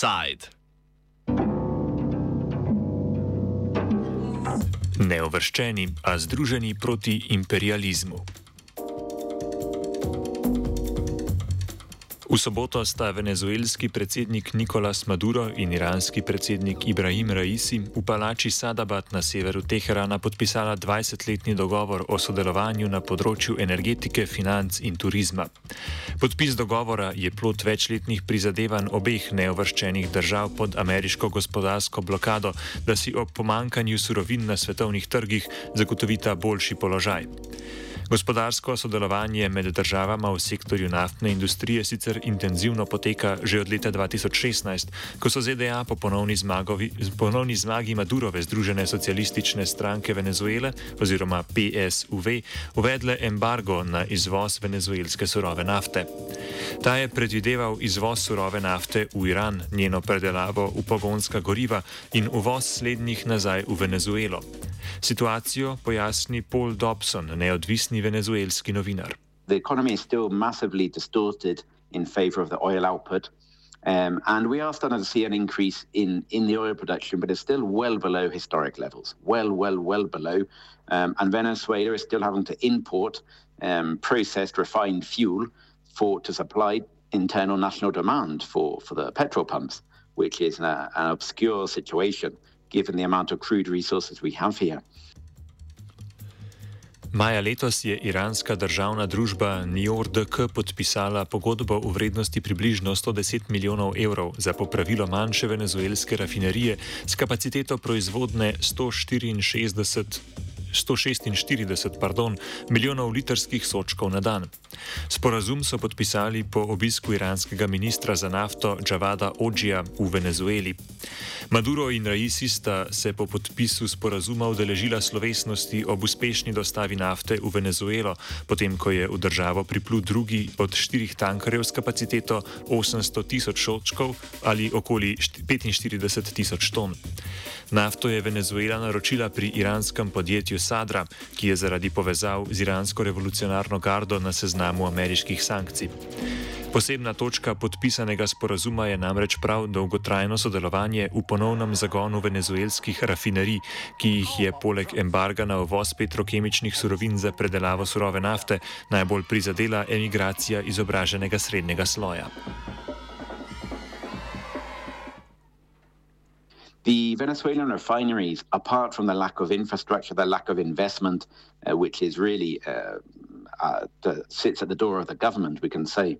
Offside. Neovrščeni, a združeni proti imperializmu. V soboto sta venezuelski predsednik Nicolas Maduro in iranski predsednik Ibrahim Raisi v palači Sadabat na severu Teherana podpisala 20-letni dogovor o sodelovanju na področju energetike, financ in turizma. Podpis dogovora je plot večletnih prizadevanj obeh neovrščenih držav pod ameriško gospodarsko blokado, da si ob pomankanju surovin na svetovnih trgih zagotovita boljši položaj. Gospodarsko sodelovanje med državama v sektorju naftne industrije sicer intenzivno poteka že od leta 2016, ko so ZDA po ponovni, zmagovi, ponovni zmagi Madurove Združene socialistične stranke Venezuele oziroma PSUV uvedle embargo na izvoz venezuelske surove nafte. Ta je predvideval izvoz surove nafte v Iran, njeno predelavo v pogonska goriva in uvoz slednjih nazaj v Venezuelo. Situacijo pojasni Paul Dobson, neodvisni venezuelski novinar. The economy is still massively distorted in favor of the oil output. Um, and we are starting to see an increase in, in the oil production, but it's still well below historic levels. Well, well, well below. Um, and Venezuela is still having to import um, processed refined fuel for to supply internal national demand for, for the petrol pumps, which is an, an obscure situation given the amount of crude resources we have here. Maja letos je iranska državna družba NIORDK podpisala pogodbo v vrednosti približno 110 milijonov evrov za popravilo manjše venezuelske rafinerije s kapaciteto proizvodne 164 146 pardon, milijonov litrskih sočkov na dan. Sporazum so podpisali po obisku iranskega ministra za nafto Džavada Odžija v Venezueli. Maduro in Raisi sta se po podpisu sporazuma udeležila slovesnosti ob uspešni dostavi nafte v Venezuelo, potem ko je v državo priplul drugi od štirih tankarjev s kapaciteto 800 tisoč sočkov ali okoli 45 tisoč ton. Nafto je Venezuela naročila pri iranskem podjetju Sadra, ki je zaradi povezav z iransko revolucionarno gardo na seznamu ameriških sankcij. Posebna točka podpisanega sporazuma je namreč prav dolgotrajno sodelovanje v ponovnem zagonu venezuelskih rafinerij, ki jih je poleg embarga na uvoz petrokemičnih surovin za predelavo surove nafte najbolj prizadela emigracija izobraženega srednjega sloja. The Venezuelan refineries, apart from the lack of infrastructure, the lack of investment, uh, which is really uh, uh, the, sits at the door of the government, we can say,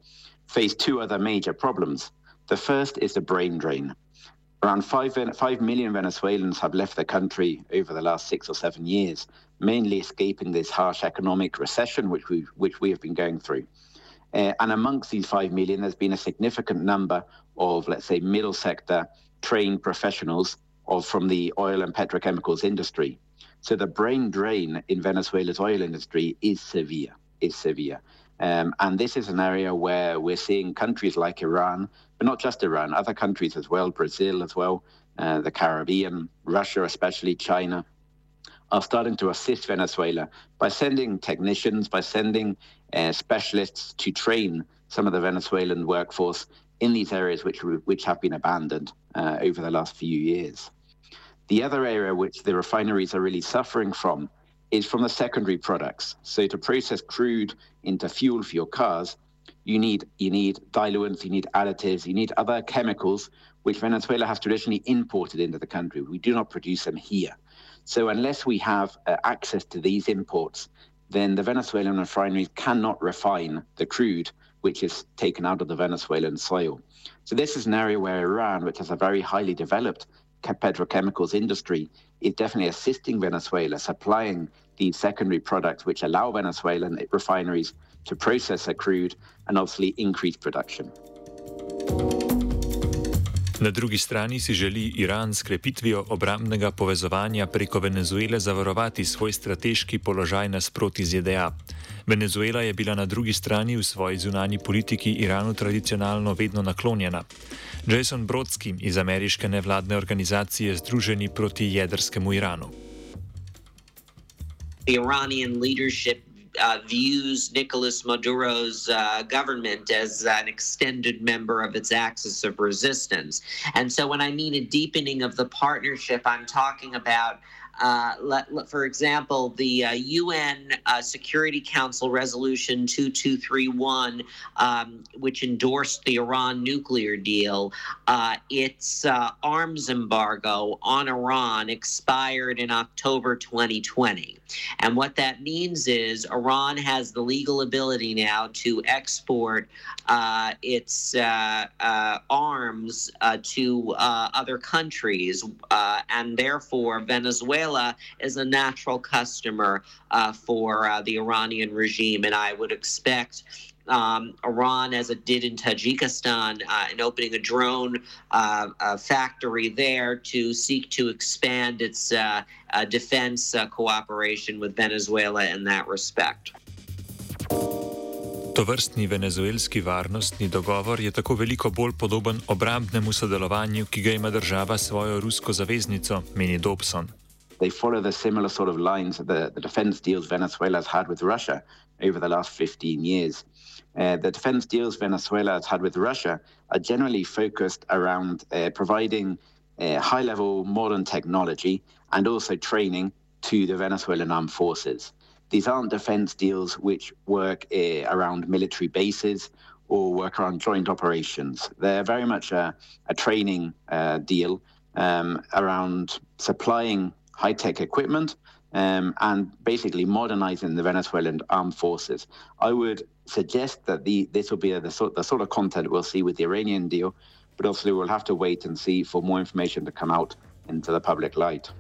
face two other major problems. The first is the brain drain. Around 5, 5 million Venezuelans have left the country over the last six or seven years, mainly escaping this harsh economic recession which we, which we have been going through. Uh, and amongst these 5 million, there's been a significant number of, let's say, middle sector trained professionals of from the oil and petrochemicals industry. So the brain drain in Venezuela's oil industry is severe, is severe. Um, and this is an area where we're seeing countries like Iran, but not just Iran, other countries as well, Brazil as well, uh, the Caribbean, Russia, especially China, are starting to assist Venezuela by sending technicians, by sending uh, specialists to train some of the Venezuelan workforce in these areas which which have been abandoned uh, over the last few years. The other area which the refineries are really suffering from is from the secondary products. So to process crude into fuel for your cars, you need you need diluents, you need additives, you need other chemicals which Venezuela has traditionally imported into the country. We do not produce them here. So unless we have uh, access to these imports, then the Venezuelan refineries cannot refine the crude which is taken out of the Venezuelan soil. So this is an area where Iran, which has a very highly developed petrochemicals industry, is definitely assisting Venezuela, supplying these secondary products which allow Venezuelan refineries to process their crude and obviously increase production. Na drugi strani si želi Iran s krepitvijo obrambnega povezovanja preko Venezuele zavarovati svoj strateški položaj nasproti ZDA. Venezuela je bila na drugi strani v svoji zunani politiki Iranu tradicionalno vedno naklonjena. Jason Brodsky iz ameriške nevladne organizacije Združeni proti jedrskemu Iranu. The Iranian leadership uh, views Nicolas Maduro's uh, government as an extended member of its axis of resistance. And so when I mean a deepening of the partnership, I'm talking about uh, let, let, for example, the uh, UN uh, Security Council Resolution 2231, um, which endorsed the Iran nuclear deal, uh, its uh, arms embargo on Iran expired in October 2020. And what that means is Iran has the legal ability now to export its arms to other countries, and therefore Venezuela Venezuela is a natural customer uh, for uh, the Iranian regime, and I would expect. Um, Iran, as it did in Tajikistan, uh, in opening a drone uh, factory there to seek to expand its uh, uh, defense cooperation with Venezuela in that respect. To vrstni venezuelski varnostni dogovor je tako veliko bolj podoben obrambnemu sodelovanju, ki ga ima država s svojo rusko zaveznico, meni Dobson. They follow the similar sort of lines that the, the defense deals Venezuela has had with Russia over the last 15 years. Uh, the defense deals Venezuela has had with Russia are generally focused around uh, providing uh, high level modern technology and also training to the Venezuelan armed forces. These aren't defense deals which work uh, around military bases or work around joint operations. They're very much a, a training uh, deal um, around supplying high tech equipment um, and basically modernizing the Venezuelan armed forces. I would suggest that the, this will be a, the, sort, the sort of content we'll see with the Iranian deal, but obviously we'll have to wait and see for more information to come out into the public light.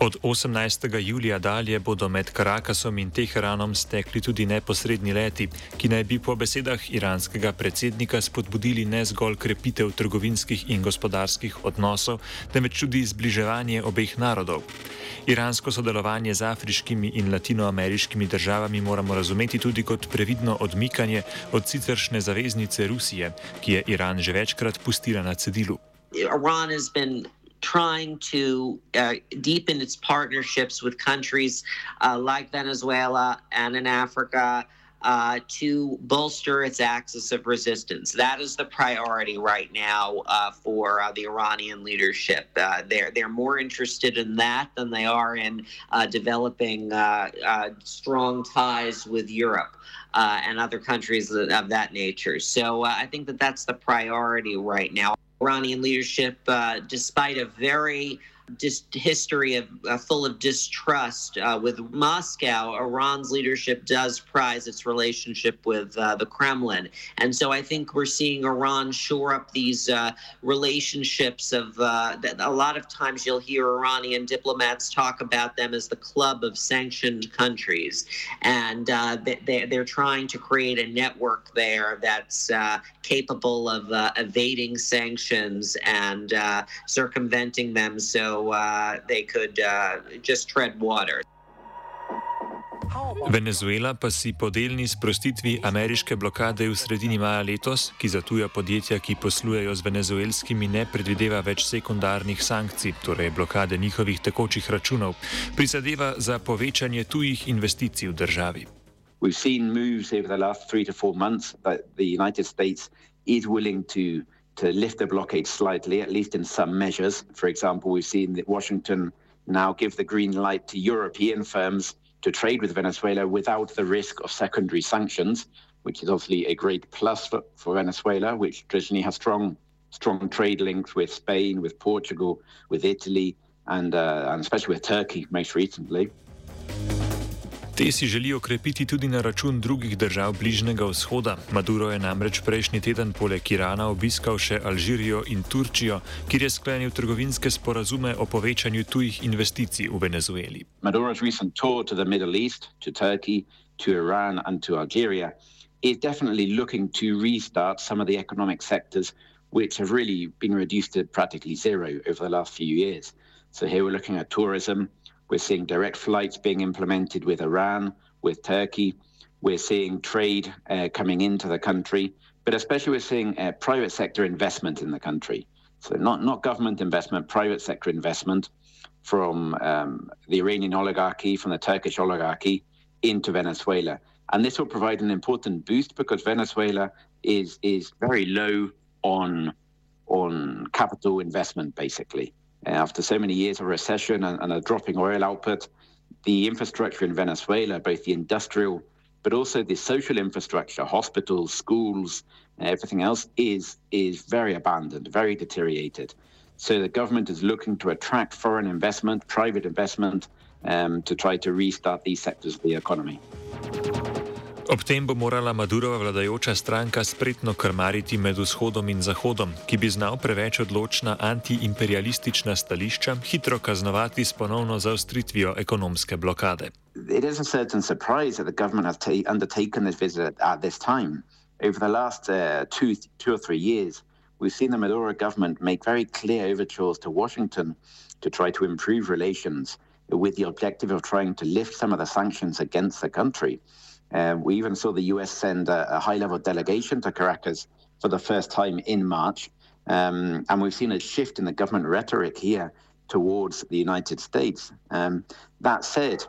Od 18. julija dalje bodo med Karakasom in Teheranom stekli tudi neposredni leti, ki naj bi po besedah iranskega predsednika spodbudili ne zgolj krepitev trgovinskih in gospodarskih odnosov, temveč tudi zbliževanje obeh narodov. Iransko sodelovanje z afriškimi in latinoameriškimi državami moramo razumeti tudi kot previdno odmikanje od siceršne zaveznice Rusije, ki je Iran že večkrat pustila na cedilu. Iran has been trying to uh, deepen its partnerships with countries uh, like Venezuela and in Africa. Uh, to bolster its axis of resistance. That is the priority right now uh, for uh, the Iranian leadership. Uh, they're they're more interested in that than they are in uh, developing uh, strong ties with Europe and other countries of that nature. So I think that that's the priority right now. Iranian leadership, uh, despite a very dis- history of uh, full of distrust uh, with Moscow, Iran's leadership does prize its relationship with uh, the Kremlin, and so I think we're seeing Iran shore up these uh, relationships. Of uh, a lot of times you'll hear Iranian diplomats talk about them as the club of sanctioned countries, and uh, they, they're trying to create a network there that's capable of evading sanctions and circumventing them. So uh, they could uh, just tread water. Venezuela pa si po delni sprostitvi ameriške blokade v sredini maja letos, ki za tuja podjetja, ki poslujejo z venezuelskimi, ne predvideva več sekundarnih sankcij, torej blokade njihovih tekočih računov, prizadeva za povečanje tujih investicij v državi. We've seen moves over the last three to four months that the United States is willing to to lift the blockade slightly, at least in some measures. For example, we've seen that Washington now give the green light to European firms to trade with Venezuela without the risk of secondary sanctions, which is obviously a great plus for, for Venezuela, which traditionally has strong strong trade links with Spain, with Portugal, with Italy, and, uh, and especially with Turkey most recently. Te si želijo krepiti tudi na račun drugih držav Bližnjega vzhoda. Maduro je namreč prejšnji teden poleg Irana obiskal še Alžirijo in Turčijo, kjer je sklenil trgovinske sporazume o povečanju tujih investicij v Venezueli. Maduro's recent tour to the Middle East, to Turkey, to Iran and to Algeria is definitely looking to restart some of the economic sectors which have really been reduced to practically zero over the last few years. So here we're looking at tourism. We're seeing direct flights being implemented with Iran, with Turkey. We're seeing trade uh, coming into the country, but especially we're seeing uh, private sector investment in the country. So not not government investment, private sector investment from um, the Iranian oligarchy, from the Turkish oligarchy into Venezuela. And this will provide an important boost because Venezuela is is very low on on capital investment, basically. After so many years of recession and, and, a dropping oil output, the infrastructure in Venezuela, both the industrial but also the social infrastructure, hospitals, schools, everything else, is is very abandoned, very deteriorated. So the government is looking to attract foreign investment, private investment, um, to try to restart these sectors of the economy. Ob tem bo morala Madurova vladajoča stranka spretno krmariti med vzhodom in zahodom, ki bi znal preveč odločna antiimperialistična stališča hitro kaznovati s ponovno zaostritvijo ekonomske blokade. It is a certain surprise that the government has undertaken this visit at this time. Over the last uh, two, two or three years, we've seen the Maduro government make very clear overtures to Washington to try to improve relations with the objective of trying to lift some of the sanctions against the country. Um, we even saw the US send a, a high level delegation to Caracas for the first time in March. Um, and we've seen a shift in the government rhetoric here towards the United States. Um, that said,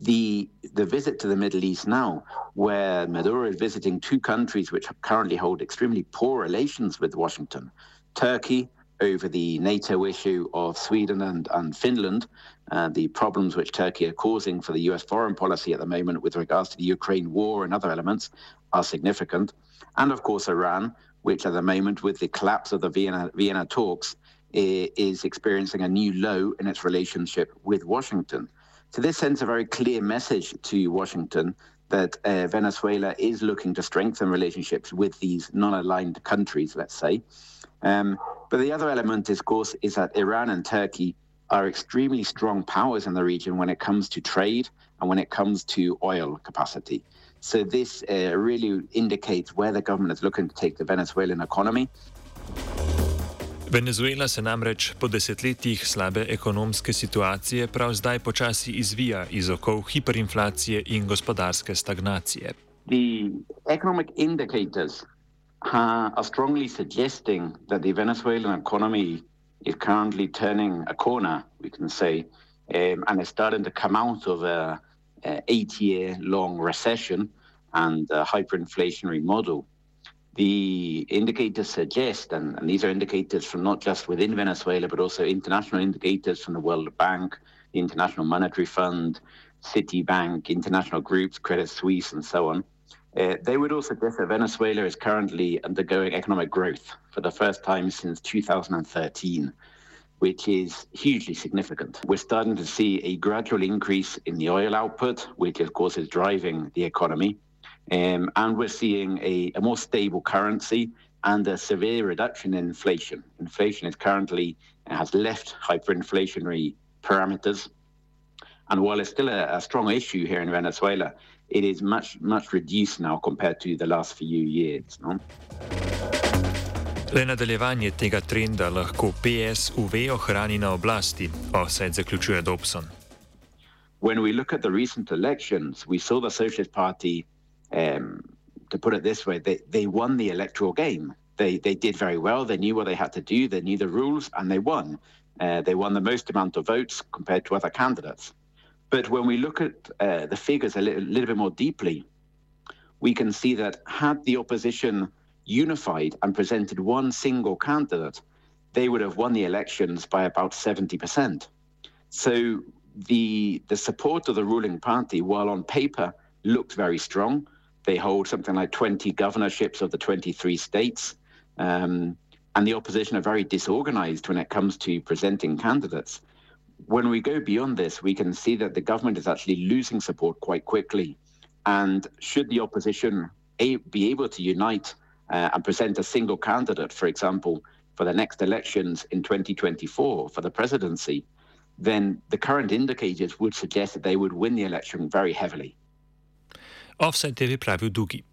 the the visit to the Middle East now, where Maduro is visiting two countries which currently hold extremely poor relations with Washington, Turkey over the NATO issue of Sweden and, and Finland, uh, the problems which Turkey are causing for the US foreign policy at the moment with regards to the Ukraine war and other elements are significant. And of course, Iran, which at the moment, with the collapse of the Vienna, Vienna talks, is experiencing a new low in its relationship with Washington. So this sends a very clear message to Washington that uh, Venezuela is looking to strengthen relationships with these non-aligned countries, let's say. Um, but the other element, of course, is that Iran and Turkey are extremely strong powers in the region when it comes to trade and when it comes to oil capacity. So this uh, really indicates where the government is looking to take the Venezuelan economy. Venezuela se namreč po desetletjih slabe ekonomske situacije prav zdaj počasi izvija iz okov hiperinflacije in gospodarske stagnacije. The economic indicators are strongly suggesting that the Venezuelan economy is currently turning a corner, we can say, um, and is starting to come out of a, a eight-year-long recession and a hyperinflationary model. The indicators suggest, and, and, these are indicators from not just within Venezuela, but also international indicators from the World Bank, the International Monetary Fund, Citibank, international groups, Credit Suisse, and so on. Uh, they would all suggest that Venezuela is currently undergoing economic growth for the first time since 2013, which is hugely significant. We're starting to see a gradual increase in the oil output, which of course is driving the economy. Um, and we're seeing a, a, more stable currency and a severe reduction in inflation. Inflation is currently has left hyperinflationary parameters. And while it's still a, a strong issue here in Venezuela, it is much, much reduced now compared to the last few years. No? Le nadaljevanje tega trenda lahko PSUV ohrani na oblasti, osed zaključuje Dobson. When we look at the recent elections, we saw the Socialist Party, um, to put it this way, they, they won the electoral game. They, they did very well. They knew what they had to do. They knew the rules, and they won. Uh, they won the most amount of votes compared to other candidates. But when we look at uh, the figures a little, little bit more deeply, we can see that had the opposition unified and presented one single candidate, they would have won the elections by about 70%. So the the support of the ruling party, while on paper looked very strong, they hold something like 20 governorships of the 23 states. Um, and the opposition are very disorganized when it comes to presenting candidates when we go beyond this, we can see that the government is actually losing support quite quickly. And should the opposition be able to unite uh, and present a single candidate, for example, for the next elections in 2024 for the presidency, then the current indicators would suggest that they would win the election very heavily. Offset TV pravił Dugi.